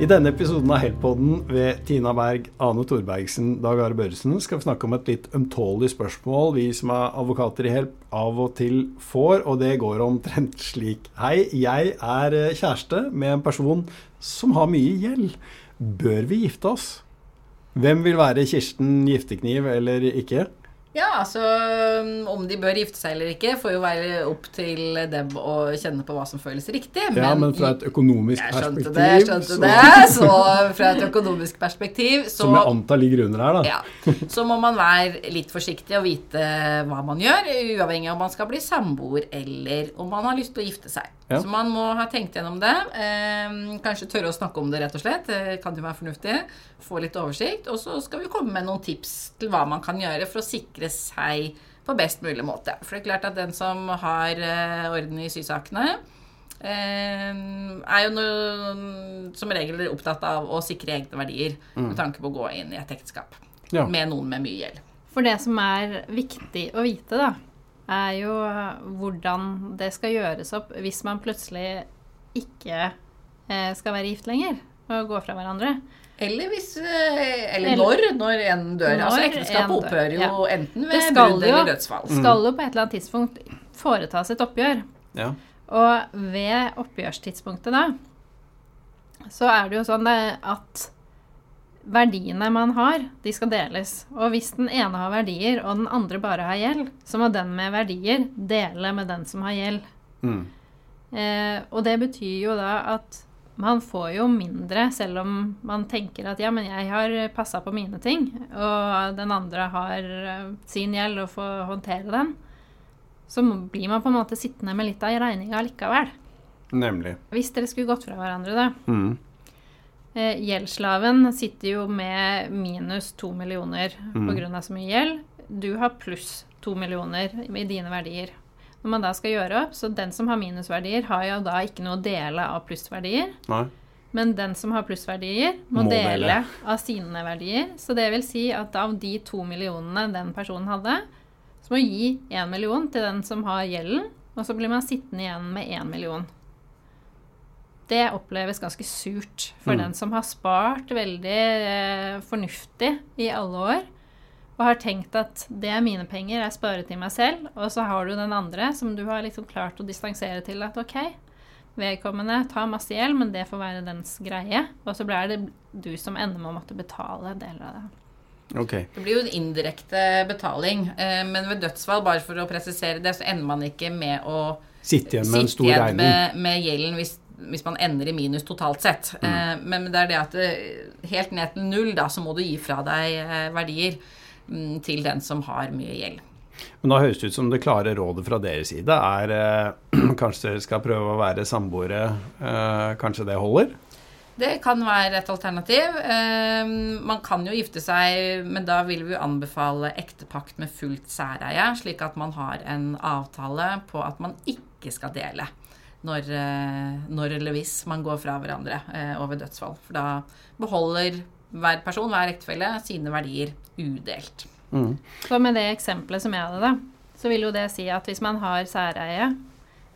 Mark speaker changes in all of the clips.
Speaker 1: I denne episoden av Heltpodden ved Tina Berg, Ane Thorbergsen, Dag Are Børresen skal vi snakke om et litt ømtålig spørsmål vi som er advokater i Help av og til får, og det går omtrent slik. Hei, jeg er eh, kjæreste med en person som har mye gjeld. Bør vi gifte oss? Hvem vil være Kirsten Giftekniv eller ikke?
Speaker 2: Ja, altså om de bør gifte seg eller ikke, får jo være opp til dem å kjenne på hva som føles riktig.
Speaker 1: Men, ja, men fra et økonomisk
Speaker 2: jeg
Speaker 1: perspektiv
Speaker 2: det, jeg skjønte så, det. Så fra et økonomisk perspektiv så
Speaker 1: Som jeg antar ligger under her, da.
Speaker 2: Ja. Så må man være litt forsiktig og vite hva man gjør, uavhengig av om man skal bli samboer eller om man har lyst til å gifte seg. Ja. Så man må ha tenkt gjennom det. Eh, kanskje tørre å snakke om det, rett og slett. Det kan jo være fornuftig. Få litt oversikt. Og så skal vi komme med noen tips til hva man kan gjøre for å sikre seg på best mulig måte. For det er klart at den som har eh, orden i sysakene, eh, er jo noe, som regel opptatt av å sikre egne verdier mm. med tanke på å gå inn i et ekteskap ja. med noen med mye gjeld.
Speaker 3: For det som er viktig å vite, da, er jo hvordan det skal gjøres opp hvis man plutselig ikke eh, skal være gift lenger og gå fra hverandre.
Speaker 2: Eller, hvis, eh, eller, når, når en dør. Når altså Ekteskapet opphører jo ja. enten ved brudd eller dødsfall.
Speaker 3: Det skal jo på et eller annet tidspunkt foretas et oppgjør.
Speaker 1: Ja.
Speaker 3: Og ved oppgjørstidspunktet da, så er det jo sånn at verdiene man har, de skal deles. Og hvis den ene har verdier, og den andre bare har gjeld, så må den med verdier dele med den som har gjeld.
Speaker 1: Mm.
Speaker 3: Eh, og det betyr jo da at man får jo mindre, selv om man tenker at ja, men jeg har passa på mine ting, og den andre har eh, sin gjeld og får håndtere den. Så blir man på en måte sittende med litt av regninga likevel.
Speaker 1: Nemlig.
Speaker 3: Hvis dere skulle gått fra hverandre, da.
Speaker 1: Mm.
Speaker 3: Eh, gjeldsslaven sitter jo med minus to millioner mm. pga. så mye gjeld. Du har pluss to millioner i dine verdier. Når man da skal gjøre opp, så den som har minusverdier, har jo da ikke noe å dele av plussverdier.
Speaker 1: Nei.
Speaker 3: Men den som har plussverdier, må, må dele, dele av sine verdier. Så det vil si at av de to millionene den personen hadde, så må gi én million til den som har gjelden, og så blir man sittende igjen med én million det oppleves ganske surt for mm. den som har spart veldig eh, fornuftig i alle år, og har tenkt at det er mine penger, jeg sparer til meg selv, og så har du den andre som du har liksom klart å distansere til at ok, vedkommende tar masse gjeld, men det får være dens greie, og så blir det du som ender med å måtte betale deler av det.
Speaker 1: Okay.
Speaker 2: Det blir jo en indirekte betaling, eh, men ved dødsfall, bare for å presisere det, så ender man ikke med å
Speaker 1: sitte igjen med en stor regning.
Speaker 2: Med, med gjelden hvis hvis man ender i minus totalt sett. Mm. Eh, men det er det at eh, helt ned til null, da, så må du gi fra deg verdier til den som har mye gjeld.
Speaker 1: Men da høres det ut som det klare rådet fra deres side er eh, kanskje dere skal prøve å være samboere. Eh, kanskje det holder?
Speaker 2: Det kan være et alternativ. Eh, man kan jo gifte seg, men da vil vi anbefale ektepakt med fullt særeie, slik at man har en avtale på at man ikke skal dele når, eh, når, eller hvis man går fra hverandre eh, over dødsfall. For da beholder hver person, hver ektefelle, sine verdier udelt.
Speaker 1: Mm.
Speaker 3: Så med det eksempelet som jeg hadde, da, så vil jo det si at hvis man har særeie,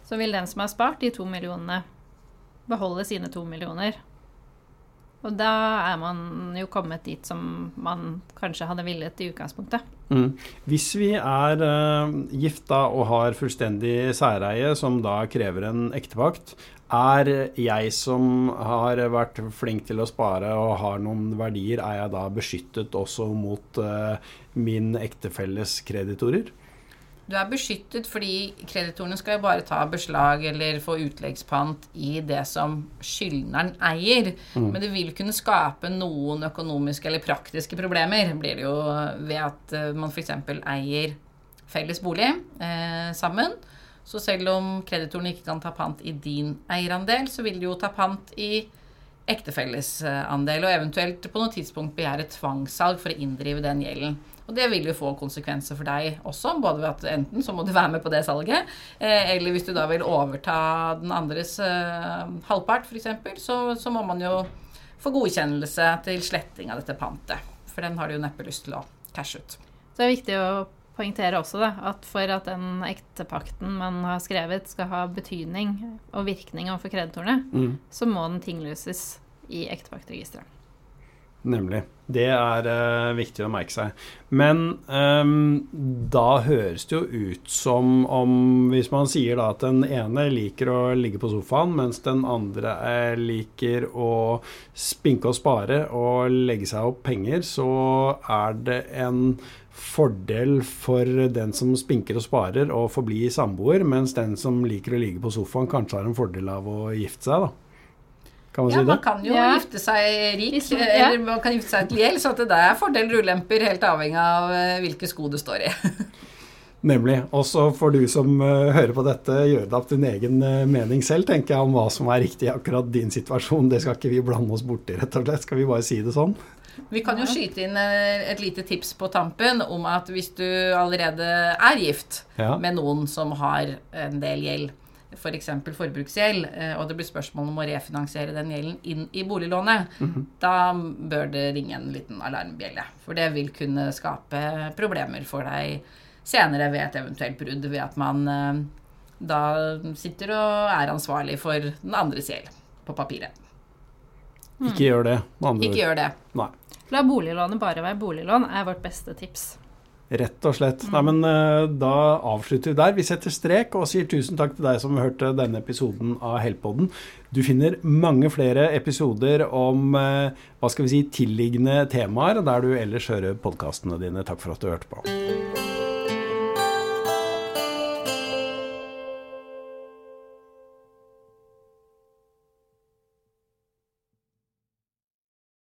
Speaker 3: så vil den som har spart de to millionene, beholde sine to millioner. Og da er man jo kommet dit som man kanskje hadde villet i utgangspunktet.
Speaker 1: Mm. Hvis vi er uh, gifta og har fullstendig særeie, som da krever en ektepakt, er jeg som har vært flink til å spare og har noen verdier, er jeg da beskyttet også mot uh, min ektefelles kreditorer?
Speaker 2: Du er beskyttet fordi kreditorene skal jo bare ta beslag eller få utleggspant i det som skyldneren eier. Mm. Men det vil kunne skape noen økonomiske eller praktiske problemer, blir det jo ved at eh, man f.eks. eier felles bolig eh, sammen. Så selv om kreditorene ikke kan ta pant i din eierandel, så vil de jo ta pant i ektefellesandel, og eventuelt på noe tidspunkt begjære tvangssalg for å inndrive den gjelden. Og det vil jo få konsekvenser for deg også, både ved at enten så må du være med på det salget, eh, eller hvis du da vil overta den andres uh, halvpart, f.eks., så, så må man jo få godkjennelse til sletting av dette pantet. For den har du jo neppe lyst til å cashe ut.
Speaker 3: Så det er viktig å poengtere også da, at for at den ektepakten man har skrevet skal ha betydning og virkning overfor kreditorene,
Speaker 1: mm.
Speaker 3: så må den tinglyses i ektevaktregisteret.
Speaker 1: Nemlig. Det er uh, viktig å merke seg. Men um, da høres det jo ut som om Hvis man sier da at den ene liker å ligge på sofaen, mens den andre uh, liker å spinke og spare og legge seg opp penger, så er det en fordel for den som spinker og sparer å forbli samboer, mens den som liker å ligge på sofaen, kanskje har en fordel av å gifte seg, da. Kan man
Speaker 2: ja,
Speaker 1: si det?
Speaker 2: man kan jo
Speaker 3: Ja.
Speaker 2: gifte seg rik,
Speaker 3: Hvis ja.
Speaker 2: eller man kan gifte seg til gjeld, så at det er fordeler og ulemper helt avhengig av eh, hvilke sko du står i.
Speaker 1: Nemlig. Og så får du som eh, hører på dette, gjøre deg opp din egen eh, mening selv, tenker jeg, om hva som er riktig i akkurat din situasjon. Det skal ikke vi blande oss borti, rett og slett. Skal vi bare si det sånn?
Speaker 2: Vi kan jo skyte inn et lite tips på tampen om at hvis du allerede er gift
Speaker 1: Ja.
Speaker 2: med noen som har en del gjeld, f.eks. For forbruksgjeld, eh, og det blir spørsmål om å refinansiere den gjelden inn i boliglånet, da bør det ringe en liten alarmbjelle. For det vil kunne skape problemer for deg senere ved et eventuelt brudd, ved at man eh, da sitter og er ansvarlig for den andres gjeld på papiret.
Speaker 1: Ikke gjør det. andre
Speaker 2: Ikke gjør det.
Speaker 1: Nei.
Speaker 3: La boliglånet bare være boliglån, er vårt beste tips.
Speaker 1: Rett og slett. Nei, men eh, Da avslutter vi der. Vi setter strek og sier tusen takk til deg som hørte denne episoden av Hellpodden. Du finner mange flere episoder om eh, hva skal vi si, tilliggende temaer der du ellers hører podkastene dine. Takk for at du hørte på.